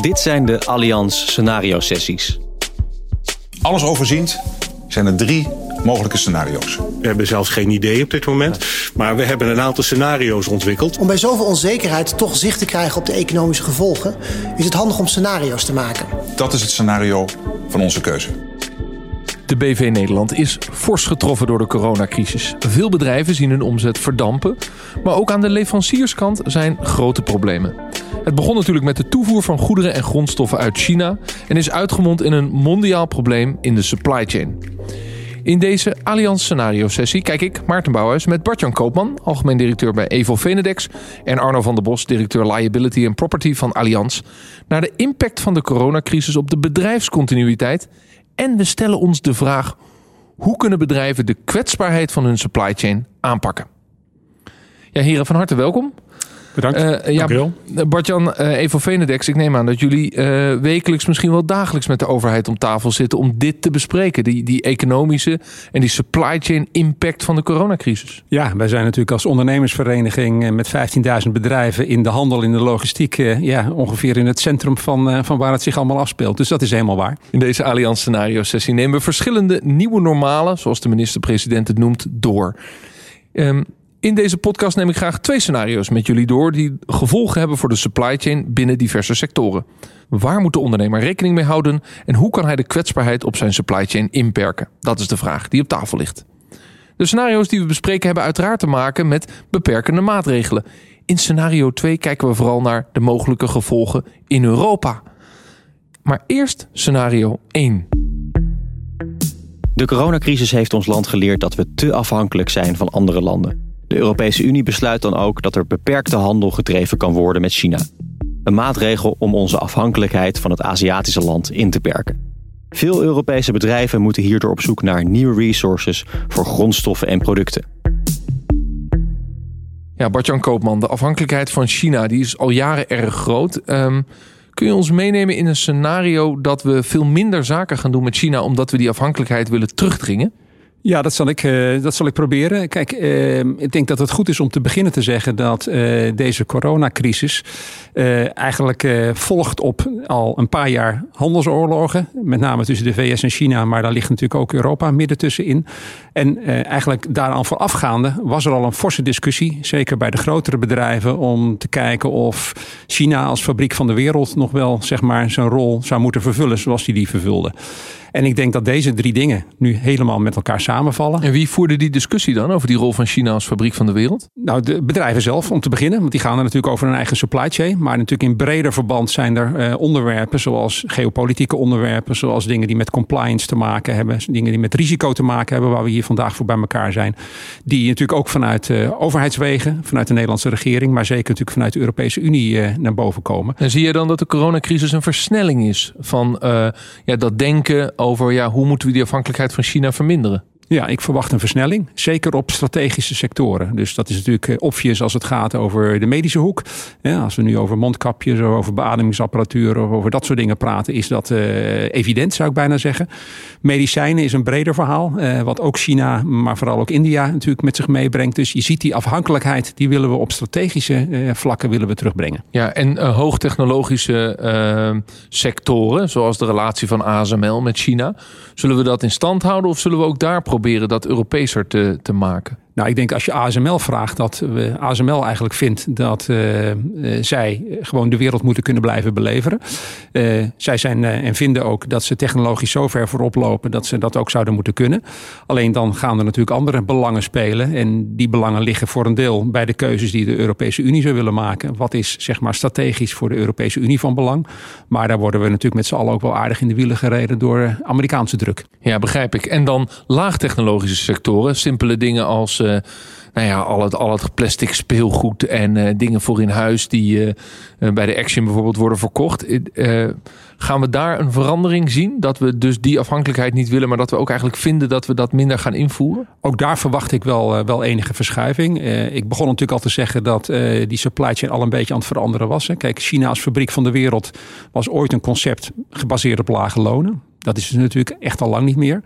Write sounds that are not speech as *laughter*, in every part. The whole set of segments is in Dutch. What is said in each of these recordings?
Dit zijn de Allianz scenario sessies. Alles overziend zijn er drie mogelijke scenario's. We hebben zelfs geen idee op dit moment, maar we hebben een aantal scenario's ontwikkeld. Om bij zoveel onzekerheid toch zicht te krijgen op de economische gevolgen, is het handig om scenario's te maken. Dat is het scenario van onze keuze. De BV Nederland is fors getroffen door de coronacrisis. Veel bedrijven zien hun omzet verdampen, maar ook aan de leverancierskant zijn grote problemen. Het begon natuurlijk met de toevoer van goederen en grondstoffen uit China en is uitgemond in een mondiaal probleem in de supply chain. In deze Allianz Scenario Sessie kijk ik, Maarten Bouwhuis, met Bartjan Koopman, algemeen directeur bij Evo Venedex, en Arno van der Bos, directeur Liability and Property van Allianz, naar de impact van de coronacrisis op de bedrijfscontinuïteit. En we stellen ons de vraag: hoe kunnen bedrijven de kwetsbaarheid van hun supply chain aanpakken? Ja, heren, van harte welkom. Bedankt. Uh, ja, Bartjan, uh, Evo Venedex, ik neem aan dat jullie uh, wekelijks, misschien wel dagelijks met de overheid om tafel zitten om dit te bespreken. Die, die economische en die supply chain impact van de coronacrisis. Ja, wij zijn natuurlijk als ondernemersvereniging met 15.000 bedrijven in de handel, in de logistiek, ja, ongeveer in het centrum van, van waar het zich allemaal afspeelt. Dus dat is helemaal waar. In deze Allianz Scenario Sessie nemen we verschillende nieuwe normalen, zoals de minister-president het noemt, door. Um, in deze podcast neem ik graag twee scenario's met jullie door die gevolgen hebben voor de supply chain binnen diverse sectoren. Waar moet de ondernemer rekening mee houden en hoe kan hij de kwetsbaarheid op zijn supply chain inperken? Dat is de vraag die op tafel ligt. De scenario's die we bespreken hebben uiteraard te maken met beperkende maatregelen. In scenario 2 kijken we vooral naar de mogelijke gevolgen in Europa. Maar eerst scenario 1. De coronacrisis heeft ons land geleerd dat we te afhankelijk zijn van andere landen. De Europese Unie besluit dan ook dat er beperkte handel gedreven kan worden met China. Een maatregel om onze afhankelijkheid van het Aziatische land in te perken. Veel Europese bedrijven moeten hierdoor op zoek naar nieuwe resources voor grondstoffen en producten. Ja, Bartjan Koopman, de afhankelijkheid van China die is al jaren erg groot. Um, kun je ons meenemen in een scenario dat we veel minder zaken gaan doen met China omdat we die afhankelijkheid willen terugdringen? Ja, dat zal ik, uh, dat zal ik proberen. Kijk, uh, ik denk dat het goed is om te beginnen te zeggen dat uh, deze coronacrisis eigenlijk volgt op al een paar jaar handelsoorlogen. Met name tussen de VS en China, maar daar ligt natuurlijk ook Europa midden tussenin. En eigenlijk daaraan voorafgaande was er al een forse discussie, zeker bij de grotere bedrijven, om te kijken of China als fabriek van de wereld nog wel zeg maar, zijn rol zou moeten vervullen zoals hij die vervulde. En ik denk dat deze drie dingen nu helemaal met elkaar samenvallen. En wie voerde die discussie dan over die rol van China als fabriek van de wereld? Nou, de bedrijven zelf om te beginnen. Want die gaan er natuurlijk over hun eigen supply chain. Maar natuurlijk in breder verband zijn er uh, onderwerpen zoals geopolitieke onderwerpen. Zoals dingen die met compliance te maken hebben. Dingen die met risico te maken hebben waar we hier vandaag voor bij elkaar zijn. Die natuurlijk ook vanuit uh, overheidswegen, vanuit de Nederlandse regering. Maar zeker natuurlijk vanuit de Europese Unie uh, naar boven komen. En zie je dan dat de coronacrisis een versnelling is van ja, dat denken over ja, hoe moeten we die afhankelijkheid van China verminderen? Ja, ik verwacht een versnelling. Zeker op strategische sectoren. Dus dat is natuurlijk eh, obvious als het gaat over de medische hoek. Als we nu over mondkapjes of over beademingsapparatuur of over dat soort dingen praten, is dat uh, evident, zou ik bijna zeggen. Medicijnen is een breder verhaal. Uh, wat ook China, maar vooral ook India natuurlijk met zich meebrengt. Dus je ziet die afhankelijkheid, die willen we op strategische vlakken willen we terugbrengen. Ja, en hoogtechnologische sectoren, zoals de relatie van ASML met China. Zullen we dat in stand houden of zullen we ook daar proberen dat Europeeser te, te maken? Nou, ik denk als je ASML vraagt, dat we ASML eigenlijk vindt dat uh, zij gewoon de wereld moeten kunnen blijven beleveren. Uh, zij zijn en vinden ook dat ze technologisch zo ver voorop lopen dat ze dat ook zouden moeten kunnen. Alleen dan gaan er natuurlijk andere belangen spelen. En die belangen liggen voor een deel bij de keuzes die de Europese Unie zou willen maken. Wat is zeg maar strategisch voor de Europese Unie van belang? Maar daar worden we natuurlijk met z'n allen ook wel aardig in de wielen gereden door Amerikaanse druk. Ja, begrijp ik. En dan laagtechnologische sectoren, simpele dingen als nou ja, al het, al het plastic speelgoed en uh, dingen voor in huis die uh, bij de Action bijvoorbeeld worden verkocht. gaan we daar een verandering zien? Dat we dus die afhankelijkheid niet willen, maar dat we ook eigenlijk vinden dat we dat minder gaan invoeren? Ook daar verwacht ik wel, wel enige verschuiving. ik begon natuurlijk al te zeggen dat die supply chain al een beetje aan het veranderen was. Kijk, China als fabriek van de wereld was ooit een concept gebaseerd op lage lonen. Dat is natuurlijk echt al lang niet meer.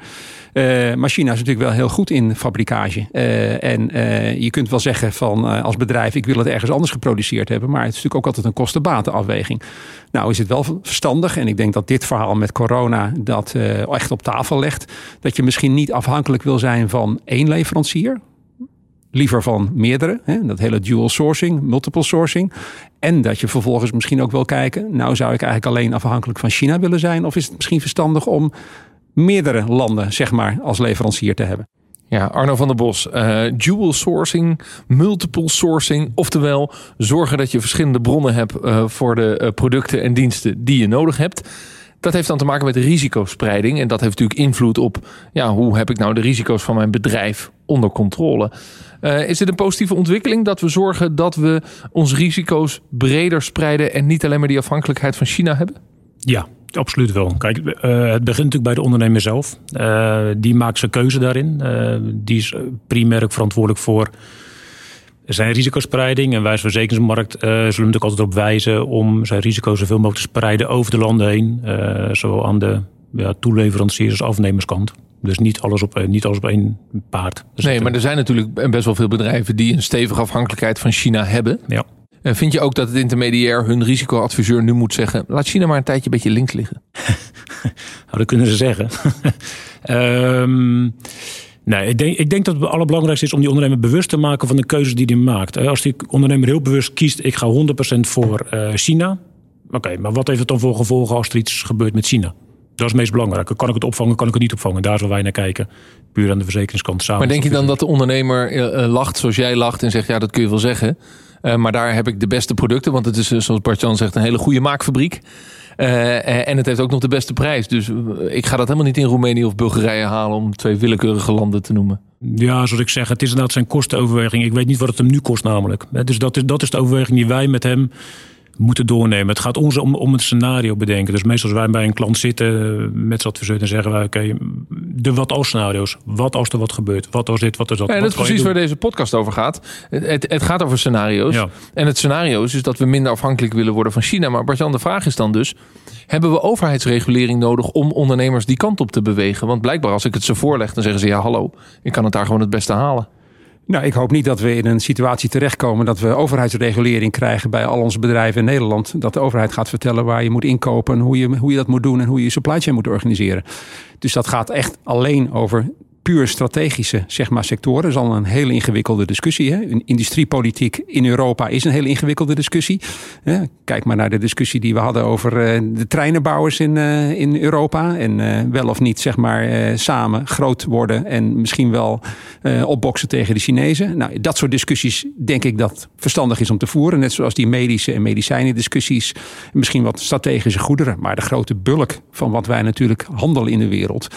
Uh, maar China is natuurlijk wel heel goed in fabrikage. Uh, en uh, je kunt wel zeggen van als bedrijf, ik wil het ergens anders geproduceerd hebben. Maar het is natuurlijk ook altijd een kostenbatenafweging. Nou is het wel verstandig, en ik denk dat dit verhaal met corona dat echt op tafel legt. Dat je misschien niet afhankelijk wil zijn van één leverancier liever van meerdere. Hè? Dat hele dual sourcing, multiple sourcing. En dat je vervolgens misschien ook wil kijken... nou zou ik eigenlijk alleen afhankelijk van China willen zijn... of is het misschien verstandig om meerdere landen zeg maar, als leverancier te hebben? Ja, Arno van der Bos, uh, dual sourcing, multiple sourcing. Oftewel, zorgen dat je verschillende bronnen hebt uh, voor de uh, producten en diensten die je nodig hebt. Dat heeft dan te maken met risicospreiding. En dat heeft natuurlijk invloed op ja, hoe heb ik nou de risico's van mijn bedrijf onder controle. Uh, is dit een positieve ontwikkeling dat we zorgen dat we onze risico's breder spreiden en niet alleen maar die afhankelijkheid van China hebben? Ja, absoluut wel. Kijk, uh, het begint natuurlijk bij de ondernemer zelf. Uh, die maakt zijn keuze daarin. die is primair ook verantwoordelijk voor zijn risicospreiding. En wij als verzekeringsmarkt uh, zullen natuurlijk altijd op wijzen om zijn risico's zoveel mogelijk te spreiden over de landen heen. Uh, zowel aan de ja, toeleveranciers als afnemerskant. Dus niet alles op, niet alles op één paard. Dus nee, maar er zijn natuurlijk best wel veel bedrijven die een stevige afhankelijkheid van China hebben. Ja. En vind je ook dat het intermediair hun risicoadviseur nu moet zeggen: laat China maar een tijdje een beetje links liggen? *laughs* nou, dat kunnen ze zeggen. um, *laughs* Nee, ik denk, ik denk dat het allerbelangrijkste is om die ondernemer bewust te maken van de keuzes die hij maakt. Als die ondernemer heel bewust kiest, ik ga 100% voor uh, China. Oké, maar wat heeft het dan voor gevolgen als er iets gebeurt met China? Dat is het meest belangrijk. Kan ik het opvangen, kan ik het niet opvangen? Daar zullen wij naar kijken. Puur aan de verzekeringskant samen. Maar denk je dan dat de ondernemer uh, lacht zoals jij lacht en zegt, ja, dat kun je wel zeggen. Maar daar heb ik de beste producten, want het is, zoals Bart-Jan zegt, een hele goede maakfabriek. Uh, en het heeft ook nog de beste prijs. Dus ik ga dat helemaal niet in Roemenië of Bulgarije halen om twee willekeurige landen te noemen. Ja, zoals ik zeg, het is inderdaad zijn kostenoverweging. Ik weet niet wat het hem nu kost namelijk. Dus dat is, dat is de overweging die wij met hem moeten doornemen. Het gaat ons om, om het scenario bedenken. Dus meestal als wij bij een klant zitten met z'n adviseur... dan zeggen wij, oké, de wat-als scenario's. Wat als er wat gebeurt? Wat als dit, wat als dat? Ja, dat is precies waar deze podcast over gaat. Het, het gaat over scenario's. Ja. En het scenario is dus dat we minder afhankelijk willen worden van China. Maar Bartjan, de vraag is dan dus... hebben we overheidsregulering nodig om ondernemers die kant op te bewegen? Want blijkbaar als ik het ze voorleg, dan zeggen ze... ja, hallo, ik kan het daar gewoon het beste halen. Nou, ik hoop niet dat we in een situatie terechtkomen dat we overheidsregulering krijgen bij al onze bedrijven in Nederland. Dat de overheid gaat vertellen waar je moet inkopen, hoe je, hoe je dat moet doen en hoe je je supply chain moet organiseren. Dus dat gaat echt alleen over puur strategische zeg maar, sectoren. Dat is al een hele ingewikkelde discussie. Hè? Industriepolitiek in Europa is een hele ingewikkelde discussie. Kijk maar naar de discussie die we hadden over eh, de treinenbouwers in, eh, in Europa. En eh, wel of niet zeg maar, samen groot worden en misschien wel opboksen tegen de Chinezen. Nou, dat soort discussies denk ik dat verstandig is om te voeren. Net zoals die medische en medicijnen discussies. Misschien wat strategische goederen. Maar de grote bulk van wat wij natuurlijk handelen in de wereld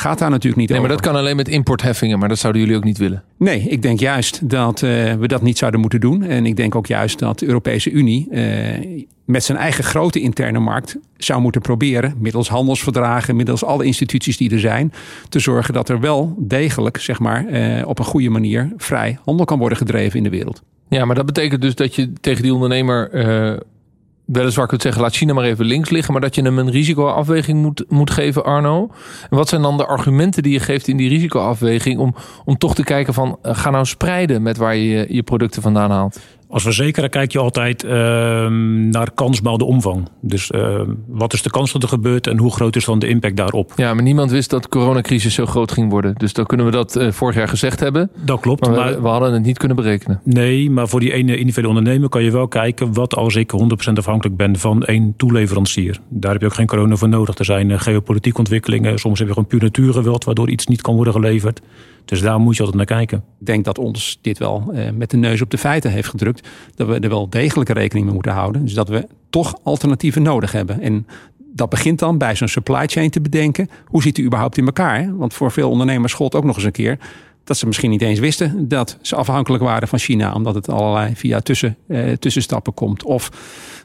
gaat daar natuurlijk niet nee, over. maar dat kan alleen met importheffingen, maar dat zouden jullie ook niet willen. Nee, ik denk juist dat uh, we dat niet zouden moeten doen. En ik denk ook juist dat de Europese Unie uh, met zijn eigen grote interne markt zou moeten proberen, middels handelsverdragen, middels alle instituties die er zijn, te zorgen dat er wel degelijk, zeg maar, uh, op een goede manier vrij handel kan worden gedreven in de wereld. Ja, maar dat betekent dus dat je tegen die ondernemer weliswaar kunt zeggen, laat China maar even links liggen, maar dat je hem een risicoafweging moet, moet geven, Arno. En wat zijn dan de argumenten die je geeft in die risicoafweging om, om toch te kijken van, uh, ga nou spreiden met waar je je producten vandaan haalt? Als verzekeraar kijk je altijd uh, naar kansbouwde omvang. Dus uh, wat is de kans dat er gebeurt en hoe groot is dan de impact daarop? Ja, maar niemand wist dat de coronacrisis zo groot ging worden. Dus dan kunnen we dat uh, vorig jaar gezegd hebben. Dat klopt. Maar, maar we, we, hadden het niet kunnen berekenen. Nee, maar voor die ene individuele ondernemer kan je wel kijken... wat als ik 100% afhankelijk ben van één toeleverancier. Daar heb je ook geen corona voor nodig. Er zijn geopolitieke ontwikkelingen. Soms heb je gewoon puur natuurgeweld... waardoor iets niet kan worden geleverd. Dus daar moet je altijd naar kijken. Ik denk dat ons dit wel eh, met de neus op de feiten heeft gedrukt. Dat we er wel degelijke rekening mee moeten houden. Dus dat we toch alternatieven nodig hebben. En dat begint dan bij zo'n supply chain te bedenken. Hoe zit die überhaupt in elkaar? Want voor veel ondernemers gold ook nog eens een keer dat ze misschien niet eens wisten dat ze afhankelijk waren van China, omdat het allerlei via tussen, eh, tussenstappen komt. Of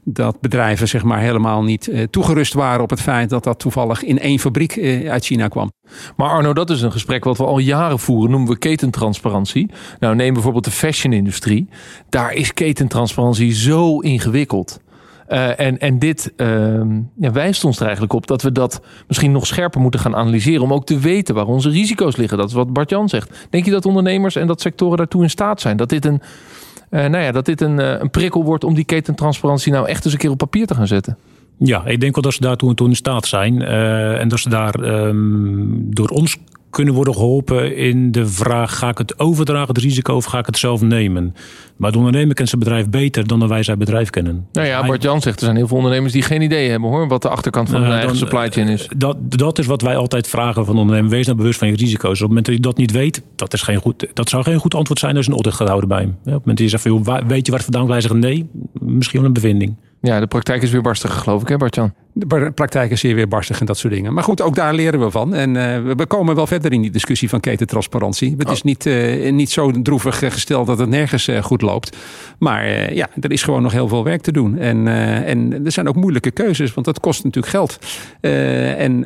dat bedrijven zeg maar helemaal niet eh, toegerust waren op het feit dat dat toevallig in één fabriek eh, uit China kwam. Maar Arno, dat is een gesprek wat we al jaren voeren, noemen we ketentransparantie. Nou, neem bijvoorbeeld de fashion-industrie. Daar is ketentransparantie zo ingewikkeld. Uh, en, en dit uh, ja, wijst ons er eigenlijk op dat we dat misschien nog scherper moeten gaan analyseren. Om ook te weten waar onze risico's liggen. Dat is wat Bart-Jan zegt. Denk je dat ondernemers en dat sectoren daartoe in staat zijn? Dat dit een, uh, nou ja, dat dit een, een prikkel wordt om die ketentransparantie nou echt eens een keer op papier te gaan zetten? Ja, ik denk wel dat ze daartoe toe in staat zijn. En dat ze daar um, door ons kunnen worden geholpen in de vraag: ga ik het overdragen, het risico, of ga ik het zelf nemen? Maar de ondernemer kent zijn bedrijf beter dan wij zijn bedrijf kennen. Nou ja, Bart Jan zegt er zijn heel veel ondernemers die geen idee hebben hoor, wat de achterkant van hun eigen supply chain is. Dat, dat is wat wij altijd vragen van ondernemers. Wees nou bewust van je risico's. Op het moment dat je dat niet weet, dat, is geen goed, dat zou geen goed antwoord zijn als een audit gaat houden bij hem. Op het moment dat je zegt van, joh, weet je waar het vandaan wij zeggen nee, misschien wel een bevinding. Ja, de praktijk is weer barstiger, geloof ik, hè Bart-Jan? De praktijk is hier weer barstig en dat soort dingen. Maar goed, ook daar leren we van. En uh, we komen wel verder in die discussie van ketentransparantie. Het oh. is niet, uh, niet zo droevig gesteld dat het nergens uh, goed loopt. Maar ja, er is gewoon nog heel veel werk te doen. En, en er zijn ook moeilijke keuzes, want dat kost natuurlijk geld. en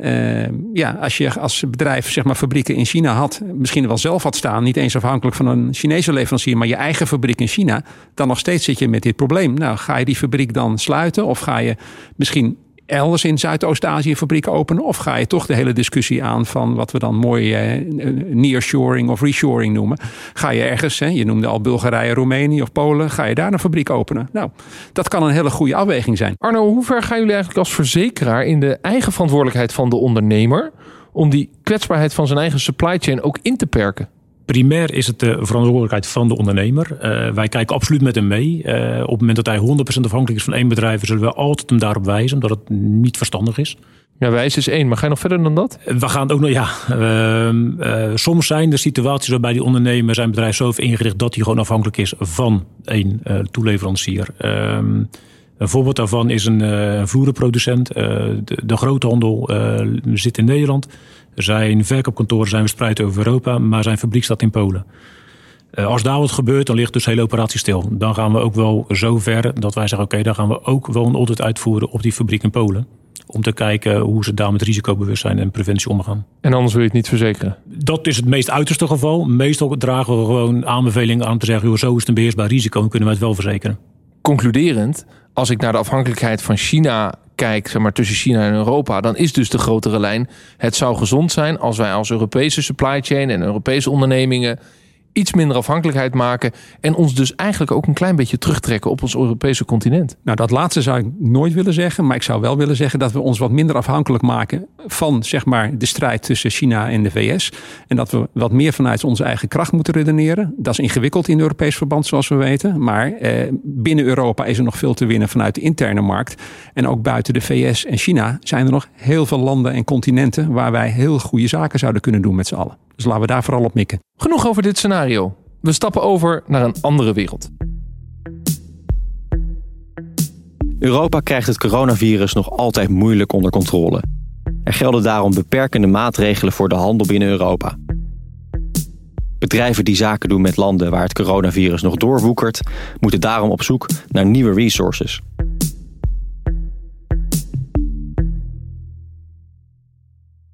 ja, als je als bedrijf zeg maar fabrieken in China had, misschien wel zelf had staan, niet eens afhankelijk van een Chinese leverancier, maar je eigen fabriek in China, dan nog steeds zit je met dit probleem. Nou, ga je die fabriek dan sluiten of ga je misschien elders in Zuidoost-Azië fabrieken openen? Of ga je toch de hele discussie aan van wat we dan mooi eh, nearshoring of reshoring noemen? Ga je ergens, hè, je noemde al Bulgarije, Roemenië of Polen, ga je daar een fabriek openen? Nou, dat kan een hele goede afweging zijn. Arno, hoe ver gaan jullie eigenlijk als verzekeraar in de eigen verantwoordelijkheid van de ondernemer om die kwetsbaarheid van zijn eigen supply chain ook in te perken? Primair is het de verantwoordelijkheid van de ondernemer. Uh, wij kijken absoluut met hem mee. Uh, op het moment dat hij 100% afhankelijk is van één bedrijf, zullen we altijd hem daarop wijzen, omdat het niet verstandig is. Ja, wijs is één, maar ga je nog verder dan dat? We gaan ook nog, ja. Uh, soms zijn er situaties waarbij die ondernemer zijn bedrijf zo heeft ingericht dat hij gewoon afhankelijk is van één toeleverancier. Ehm, een voorbeeld daarvan is een, een vloerenproducent. de, de groothandel zit in Nederland. Zijn verkoopkantoren zijn verspreid over Europa, maar zijn fabriek staat in Polen. Uh, als daar wat gebeurt, dan ligt dus de hele operatie stil. Dan gaan we ook wel zo ver dat wij zeggen: oké, okay, dan gaan we ook wel een audit uitvoeren op die fabriek in Polen. Om te kijken hoe ze daar met risicobewustzijn en preventie omgaan. En anders wil je het niet verzekeren? Dat is het meest uiterste geval. Meestal dragen we gewoon aanbevelingen aan te zeggen: joh, zo is het een beheersbaar risico en kunnen we het wel verzekeren. Concluderend, als ik naar de afhankelijkheid van China kijk, zeg maar, tussen China en Europa, dan is dus de grotere lijn. Het zou gezond zijn als wij als Europese supply chain en Europese ondernemingen iets minder afhankelijkheid maken. En ons dus eigenlijk ook een klein beetje terugtrekken op ons Europese continent. Nou, dat laatste zou ik nooit willen zeggen. Maar ik zou wel willen zeggen dat we ons wat minder afhankelijk maken van zeg maar, de strijd tussen China en de VS. En dat we wat meer vanuit onze eigen kracht moeten redeneren. Dat is ingewikkeld in Europees verband, zoals we weten. Maar eh, binnen Europa is er nog veel te winnen vanuit de interne markt. En ook buiten de VS en China zijn er nog heel veel landen en continenten waar wij heel goede zaken zouden kunnen doen met z'n allen. Dus laten we daar vooral op mikken. Genoeg over dit scenario. We stappen over naar een andere wereld. Europa krijgt het coronavirus nog altijd moeilijk onder controle. Er gelden daarom beperkende maatregelen voor de handel binnen Europa. Bedrijven die zaken doen met landen waar het coronavirus nog doorwoekert, moeten daarom op zoek naar nieuwe resources.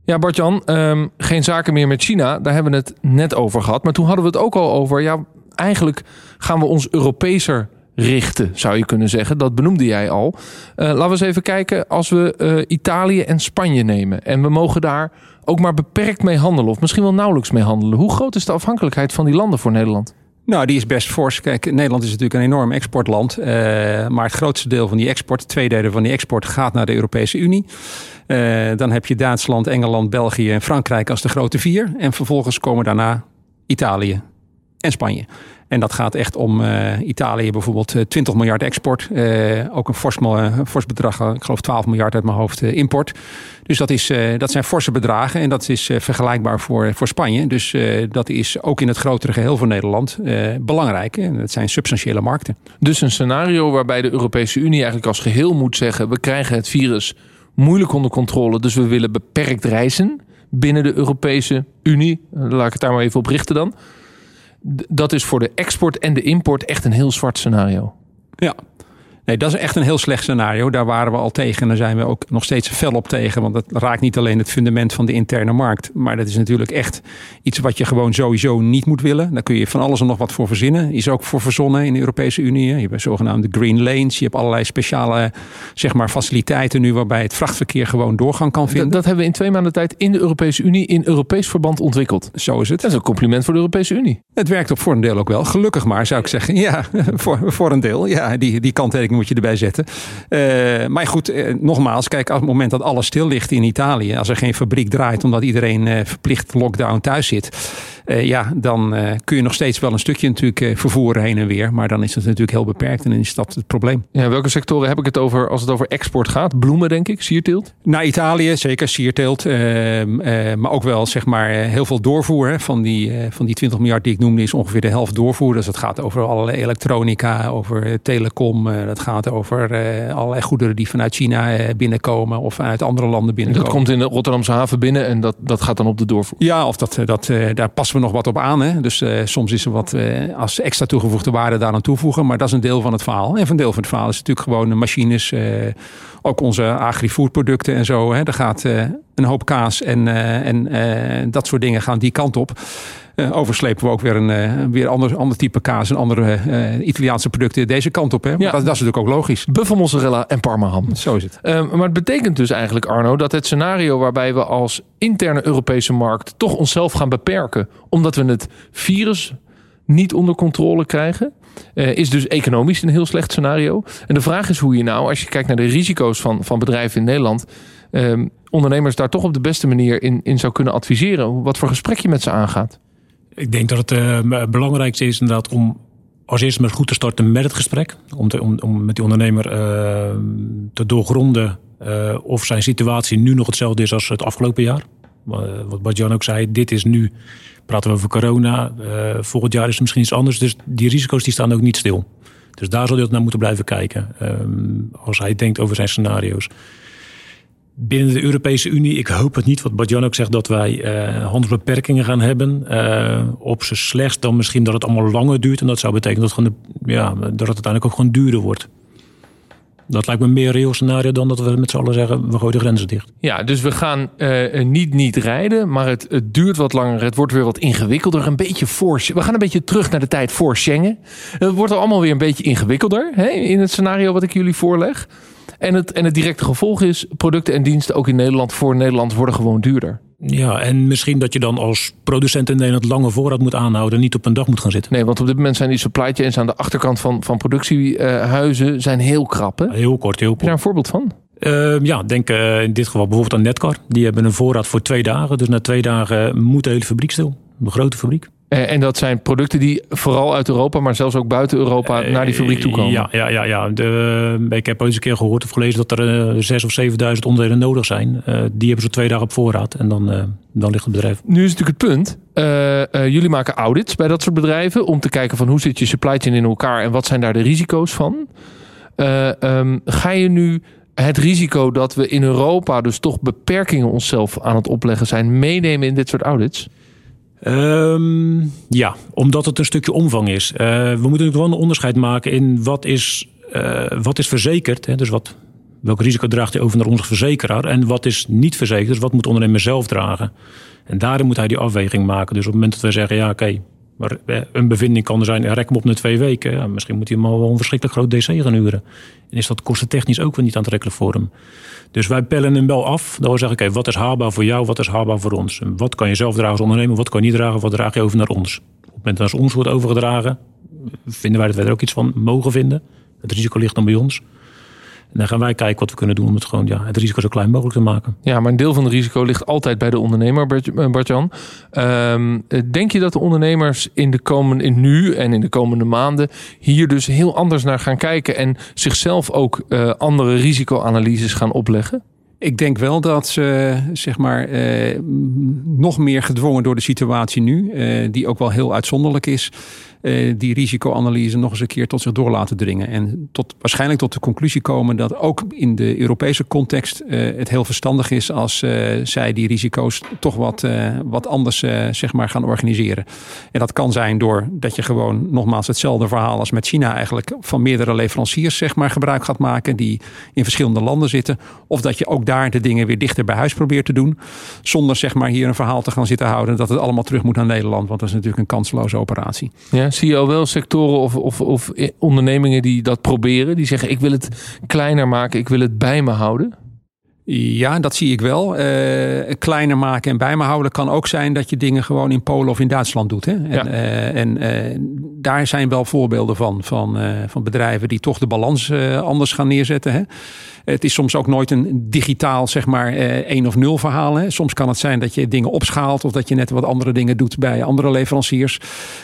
Ja, Bartjan, um, geen zaken meer met China. Daar hebben we het net over gehad. Maar toen hadden we het ook al over. Ja, eigenlijk gaan we ons Europeeser richten, zou je kunnen zeggen. Dat benoemde jij al. Uh, laten we eens even kijken als we uh, Italië en Spanje nemen. En we mogen daar ook maar beperkt mee handelen. Of misschien wel nauwelijks mee handelen. Hoe groot is de afhankelijkheid van die landen voor Nederland? Nou, die is best fors. Kijk, Nederland is natuurlijk een enorm exportland. Uh, maar het grootste deel van die export, twee derde van die export, gaat naar de Europese Unie. Uh, dan heb je Duitsland, Engeland, België en Frankrijk als de grote vier. En vervolgens komen daarna Italië en Spanje. En dat gaat echt om uh, Italië bijvoorbeeld 20 miljard export. Uh, ook een fors, fors bedrag, ik geloof 12 miljard uit mijn hoofd import. Dus dat, is, dat zijn forse bedragen en dat is vergelijkbaar voor, voor Spanje. Dus dat is ook in het grotere geheel van Nederland belangrijk. En dat zijn substantiële markten. Dus een scenario waarbij de Europese Unie eigenlijk als geheel moet zeggen... we krijgen het virus moeilijk onder controle. Dus we willen beperkt reizen binnen de Europese Unie. Laat ik het daar maar even op richten dan. Dat is voor de export en de import echt een heel zwart scenario. Ja, Nee, dat is echt een heel slecht scenario. Daar waren we al tegen en daar zijn we ook nog steeds fel op tegen. Want dat raakt niet alleen het fundament van de interne markt. Maar dat is natuurlijk echt iets wat je gewoon sowieso niet moet willen. Daar kun je van alles en nog wat voor verzinnen. Is ook voor verzonnen in de Europese Unie. Je hebt zogenaamde green lanes. Je hebt allerlei speciale zeg maar, faciliteiten nu waarbij het vrachtverkeer gewoon doorgang kan vinden. Dat, dat hebben we in twee maanden tijd in de Europese Unie in Europees verband ontwikkeld. Zo is het. Dat is een compliment voor de Europese Unie. Het werkt op voor een deel ook wel. Gelukkig maar, zou ik zeggen. Ja, *laughs* voor, voor een deel. Ja, die, die kanttekening moet je erbij zetten. Uh, maar goed, uh, nogmaals, kijk, op het moment dat alles stil ligt in Italië, als er geen fabriek draait omdat iedereen uh, verplicht lockdown thuis zit, ja, dan kun je nog steeds wel een stukje natuurlijk vervoeren heen en weer. Maar dan is het natuurlijk heel beperkt en dan is dat het probleem. Ja, welke sectoren heb ik het over als het over export gaat? Bloemen, denk ik, sierteelt? Naar Italië, zeker sierteelt. maar ook wel, zeg maar, heel veel doorvoer. Hè, van, die, van die 20 miljard die ik noemde, is ongeveer de helft doorvoer. Dus het gaat over allerlei elektronica, over telecom. dat gaat over allerlei goederen die vanuit China binnenkomen of uit andere landen binnenkomen. Dat komt in de Rotterdamse haven binnen en dat, dat gaat dan op de doorvoer? Ja, of dat, dat, daar passen we nog wat op aan. Hè. Dus soms is er wat als extra toegevoegde waarde daar aan toevoegen. Maar dat is een deel van het verhaal. En een deel van het verhaal is natuurlijk gewoon machines. Ook onze agri-food producten en zo. Hè. Daar gaat een hoop kaas en, en dat soort dingen gaan die kant op. Uh, overslepen we ook weer een uh, weer ander, ander type kaas en andere uh, Italiaanse producten deze kant op. Hè? Ja. Dat, dat, is natuurlijk ook logisch. Buffelmozzarella en parmaham. Zo is het. Ehm, maar het betekent dus eigenlijk, Arno, dat het scenario waarbij we als interne Europese markt toch onszelf gaan beperken, omdat we het virus niet onder controle krijgen. Is dus economisch een heel slecht scenario. En de vraag is hoe je nou, als je kijkt naar de risico's van, van bedrijven in Nederland, um, ondernemers daar toch op de beste manier in, in zou kunnen adviseren. Wat voor gesprek je met ze aangaat. Ik denk dat het uh, belangrijkste is inderdaad om als eerste met goed te starten met het gesprek. Om, te, om, om met die ondernemer uh, te doorgronden uh, of zijn situatie nu nog hetzelfde is als het afgelopen jaar. Wat Jan ook zei, dit is nu, praten we over corona. volgend jaar is het misschien iets anders. Dus die risico's die staan ook niet stil. Dus daar zal hij naar moeten blijven kijken. Ehm, als hij denkt over zijn scenario's binnen de Europese Unie, ik hoop het niet, wat Badjan ook zegt, dat wij uh, handelsbeperkingen gaan hebben. Op z'n slechts dan misschien dat het allemaal langer duurt. En dat zou betekenen dat, het, ja, dat het uiteindelijk ook gewoon duurder wordt. Dat lijkt me meer reëel scenario dan dat we met z'n allen zeggen, we gooien de grenzen dicht. Ja, dus we gaan uh, niet niet rijden, maar het, het, duurt wat langer. Het wordt weer wat ingewikkelder. Een beetje voor, we gaan een beetje terug naar de tijd voor Schengen. Het wordt allemaal weer een beetje ingewikkelder hè, in het scenario wat ik jullie voorleg. En het, en het directe gevolg is, producten en diensten ook in Nederland voor Nederland worden gewoon duurder. Ja, en misschien dat je dan als producent in Nederland lange voorraad moet aanhouden, niet op een dag moet gaan zitten. Nee, want op dit moment zijn die supply chains aan de achterkant van, van productiehuizen zijn heel krap. Hè? Heel kort, heel kort. Heb je daar een voorbeeld van? Uh, ja, denk uh, in dit geval bijvoorbeeld aan Netcar. Die hebben een voorraad voor twee dagen. Dus na twee dagen moet de hele fabriek stil. Een grote fabriek. Eh, en dat zijn producten die vooral uit Europa, maar zelfs ook buiten Europa naar die fabriek toe komen. Ja, ja, ja. ja. De, ik heb ooit eens een keer gehoord of gelezen dat er zes of zevenduizend onderdelen nodig zijn. Uh, die hebben ze twee dagen op voorraad en dan, dan ligt het bedrijf. Nu is natuurlijk het punt. jullie maken audits bij dat soort bedrijven om te kijken van hoe zit je supply chain in elkaar en wat zijn daar de risico's van. Um, ga je nu het risico dat we in Europa dus toch beperkingen onszelf aan het opleggen zijn meenemen in dit soort audits? Um, ja, omdat het een stukje omvang is. Uh, we moeten wel een onderscheid maken in wat is, uh, wat is verzekerd. Hè, dus wat, welk risico draagt hij over naar onze verzekeraar? En wat is niet verzekerd, dus wat moet de ondernemer zelf dragen? En daarin moet hij die afweging maken. Dus op het moment dat we zeggen, ja oké, maar eh, een bevinding kan er zijn, rek hem op na twee weken. Ja, misschien moet hij hem al wel een verschrikkelijk groot DC gaan huren. En is dat kostentechnisch ook weer niet aantrekkelijk voor hem. Dus wij pellen hem wel af. We zeggen, oké, wat is haalbaar voor jou, wat is haalbaar voor ons? En wat kan je zelf dragen als ondernemer, wat kan je niet dragen, wat draag je over naar ons? Op het moment dat ons wordt overgedragen, vinden wij dat wij er ook iets van mogen vinden. Het risico ligt dan bij ons. En dan gaan wij kijken wat we kunnen doen om het gewoon ja, het risico zo klein mogelijk te maken. Ja, maar een deel van het risico ligt altijd bij de ondernemer, Bartjan. Um, denk je dat de ondernemers in de komende, in nu en in de komende maanden hier dus heel anders naar gaan kijken en zichzelf ook uh, andere risicoanalyses gaan opleggen? Ik denk wel dat ze zeg maar, eh, nog meer gedwongen door de situatie nu, eh, die ook wel heel uitzonderlijk is, uh, die risicoanalyse nog eens een keer tot zich door laten dringen. En tot, waarschijnlijk tot de conclusie komen dat ook in de Europese context uh, het heel verstandig is als zij die risico's toch wat, wat anders zeg maar gaan organiseren. En dat kan zijn door dat je gewoon nogmaals hetzelfde verhaal als met China eigenlijk van meerdere leveranciers zeg maar gebruik gaat maken die in verschillende landen zitten. Of dat je ook daar de dingen weer dichter bij huis probeert te doen. Zonder zeg maar hier een verhaal te gaan zitten houden dat het allemaal terug moet naar Nederland. Want dat is natuurlijk een kansloze operatie. Ja, zie je al wel sectoren of, of, of ondernemingen die dat proberen? Die zeggen ik wil het kleiner maken, ik wil het bij me houden? Ja, dat zie ik wel. Uh, kleiner maken en bij me houden kan ook zijn dat je dingen gewoon in Polen of in Duitsland doet. Hè? En, ja. uh, en uh, daar zijn wel voorbeelden van, van, van bedrijven die toch de balans anders gaan neerzetten. Hè? Het is soms ook nooit een digitaal, zeg maar, één of nul verhaal. Hè? Soms kan het zijn dat je dingen opschaalt of dat je net wat andere dingen doet bij andere leveranciers.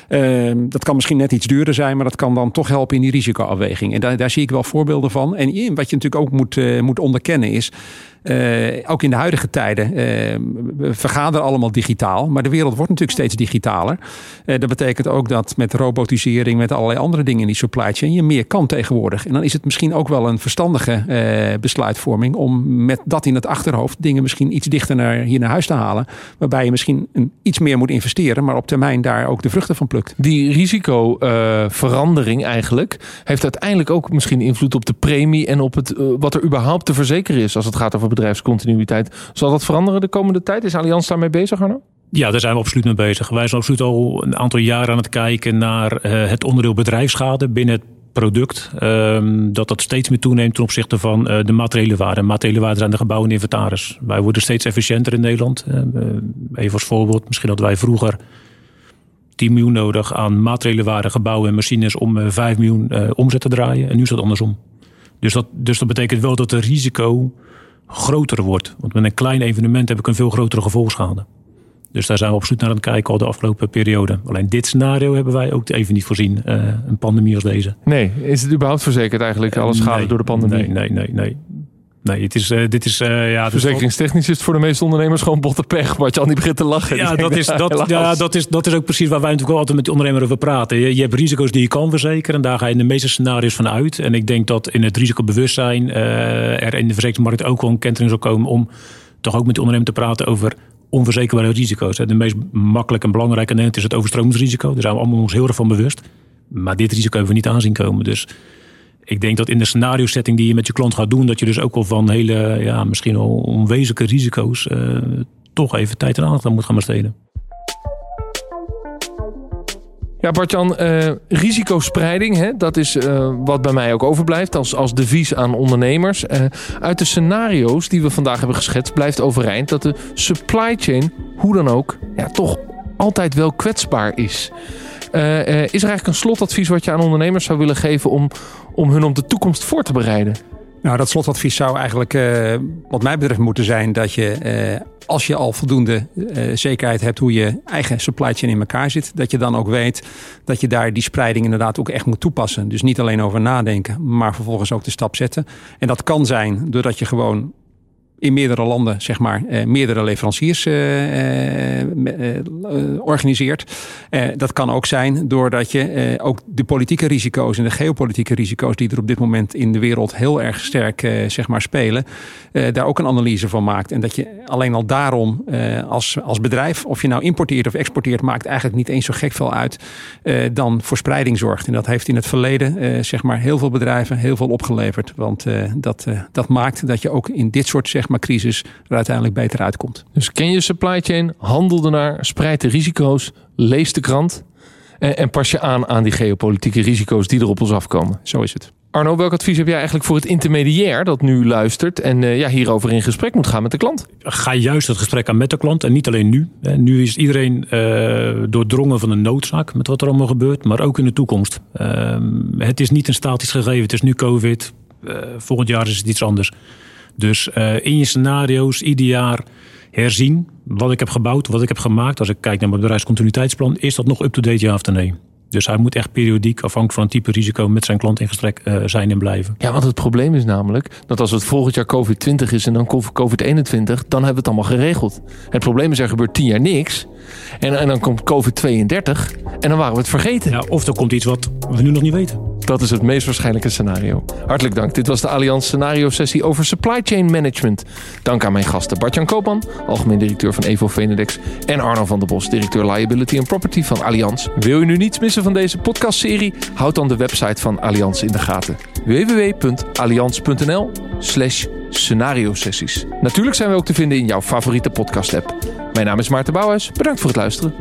Ehm, dat kan misschien net iets duurder zijn, maar dat kan dan toch helpen in die risicoafweging. En daar, daar zie ik wel voorbeelden van. En wat je natuurlijk ook moet, moet onderkennen is. Uh, ook in de huidige tijden. Uh, vergaderen allemaal digitaal. Maar de wereld wordt natuurlijk steeds digitaler. Uh, dat betekent ook dat met robotisering, met allerlei andere dingen in die supply chain, je meer kan tegenwoordig. En dan is het misschien ook wel een verstandige besluitvorming om met dat in het achterhoofd dingen misschien iets dichter naar, hier naar huis te halen. Waarbij je misschien een, iets meer moet investeren, maar op termijn daar ook de vruchten van plukt. Die risicoverandering eigenlijk heeft uiteindelijk ook misschien invloed op de premie en op het, wat er überhaupt te verzekeren is als het gaat over bedrijfscontinuïteit. Zal dat veranderen de komende tijd? Is Allianz daarmee bezig, Arno? Ja, daar zijn we absoluut mee bezig. Wij zijn absoluut al een aantal jaren aan het kijken naar uh, het onderdeel bedrijfsschade binnen het product. Um, dat dat steeds meer toeneemt ten opzichte van uh, de materiële waarde. Materiële waarde zijn de gebouwen en inventaris. Wij worden steeds efficiënter in Nederland. Uh, even als voorbeeld, misschien hadden wij vroeger 10 miljoen nodig aan materiële waarde, gebouwen en machines om 5 miljoen omzet te draaien. En nu is dat andersom. Dus dat, dus dat betekent wel dat het risico groter wordt. Want met een klein evenement heb ik een veel grotere gevolgschade. Dus daar zijn we absoluut naar aan het kijken al de afgelopen periode. Alleen dit scenario hebben wij ook even niet voorzien. Uh, een pandemie als deze. Nee, is het überhaupt verzekerd eigenlijk? Alle schade nee, door de pandemie? Nee, nee, nee. nee. Nee, het is, uh, dit is, uh, ja... Verzekeringstechnisch is het voor de meeste ondernemers gewoon botte pech. Wat je al niet begint te lachen. Ja, dat is, dat, ja dat, is, dat is ook precies waar wij natuurlijk altijd met de ondernemer over praten. Je, je hebt risico's die je kan verzekeren. En daar ga je in de meeste scenario's van uit. En ik denk dat in het risicobewustzijn uh, er in de verzekeringsmarkt ook wel een kentering zal komen... om toch ook met de ondernemer te praten over onverzekerbare risico's. De meest makkelijke en belangrijke is het overstromingsrisico. Daar zijn we allemaal ons heel erg van bewust. Maar dit risico hebben we niet aanzien komen. Dus ik denk dat in de scenario setting die je met je klant gaat doen, dat je dus ook al van hele, ja, misschien al onwezenlijke risico's uh, toch even tijd en aandacht aan moet gaan besteden. Ja, Bartjan, uh, risicospreiding, hè, dat is uh, wat bij mij ook overblijft als, als devies aan ondernemers. Uit de scenario's die we vandaag hebben geschetst, blijft overeind dat de supply chain, hoe dan ook, ja, toch altijd wel kwetsbaar is. Is er eigenlijk een slotadvies wat je aan ondernemers zou willen geven om, om hun op de toekomst voor te bereiden? Nou, dat slotadvies zou eigenlijk, uh, wat mij betreft, moeten zijn dat je, als je al voldoende zekerheid hebt hoe je eigen supply chain in elkaar zit, dat je dan ook weet dat je daar die spreiding inderdaad ook echt moet toepassen. Dus niet alleen over nadenken, maar vervolgens ook de stap zetten. En dat kan zijn doordat je gewoon in meerdere landen, zeg maar, eh, meerdere leveranciers eh, eh, organiseert. dat kan ook zijn doordat je ook de politieke risico's en de geopolitieke risico's die er op dit moment in de wereld heel erg sterk zeg maar, spelen, daar ook een analyse van maakt. En dat je alleen al daarom als, als bedrijf, of je nou importeert of exporteert, maakt eigenlijk niet eens zo gek veel uit, dan voor spreiding zorgt. En dat heeft in het verleden zeg maar, heel veel bedrijven heel veel opgeleverd. Want dat, dat maakt dat je ook in dit soort zeg maar, crisis er uiteindelijk beter uitkomt. Dus ken je supply chain, handel ernaar, spreid de risico's, lees de krant en, en pas je aan aan die geopolitieke risico's die er op ons afkomen. Zo is het. Arno, welk advies heb jij eigenlijk voor het intermediair dat nu luistert en uh, ja, hierover in gesprek moet gaan met de klant? Ga juist het gesprek aan met de klant en niet alleen nu. Nu is iedereen uh, doordrongen van een noodzaak met wat er allemaal gebeurt, maar ook in de toekomst. Uh, het is niet een statisch gegeven, het is nu COVID. Uh, volgend jaar is het iets anders. Dus uh, in je scenario's ieder jaar herzien wat ik heb gebouwd, wat ik heb gemaakt. Als ik kijk naar mijn bedrijfscontinuïteitsplan, is dat nog up-to-date ja of nee? Dus hij moet echt periodiek, afhankelijk van het type risico, met zijn klant in gesprek uh, zijn en blijven. Ja, want het probleem is namelijk dat als het volgend jaar COVID-20 is en dan COVID-21, dan hebben we het allemaal geregeld. Het probleem is er gebeurt tien jaar niks. En, en dan komt COVID-32 en dan waren we het vergeten. Ja, of er komt iets wat we nu nog niet weten. Dat is het meest waarschijnlijke scenario. Hartelijk dank. Dit was de Allianz Scenario Sessie over Supply Chain Management. Dank aan mijn gasten Bartjan Koopman, algemeen directeur van Evo Venedex... en Arno van der Bos, directeur Liability and Property van Allianz. Wil je nu niets missen van deze podcastserie? Houd dan de website van Allianz in de gaten. www.allianz.nl slash scenario sessies. Natuurlijk zijn we ook te vinden in jouw favoriete podcast app. Mijn naam is Maarten Bouwhuis. Bedankt voor het luisteren.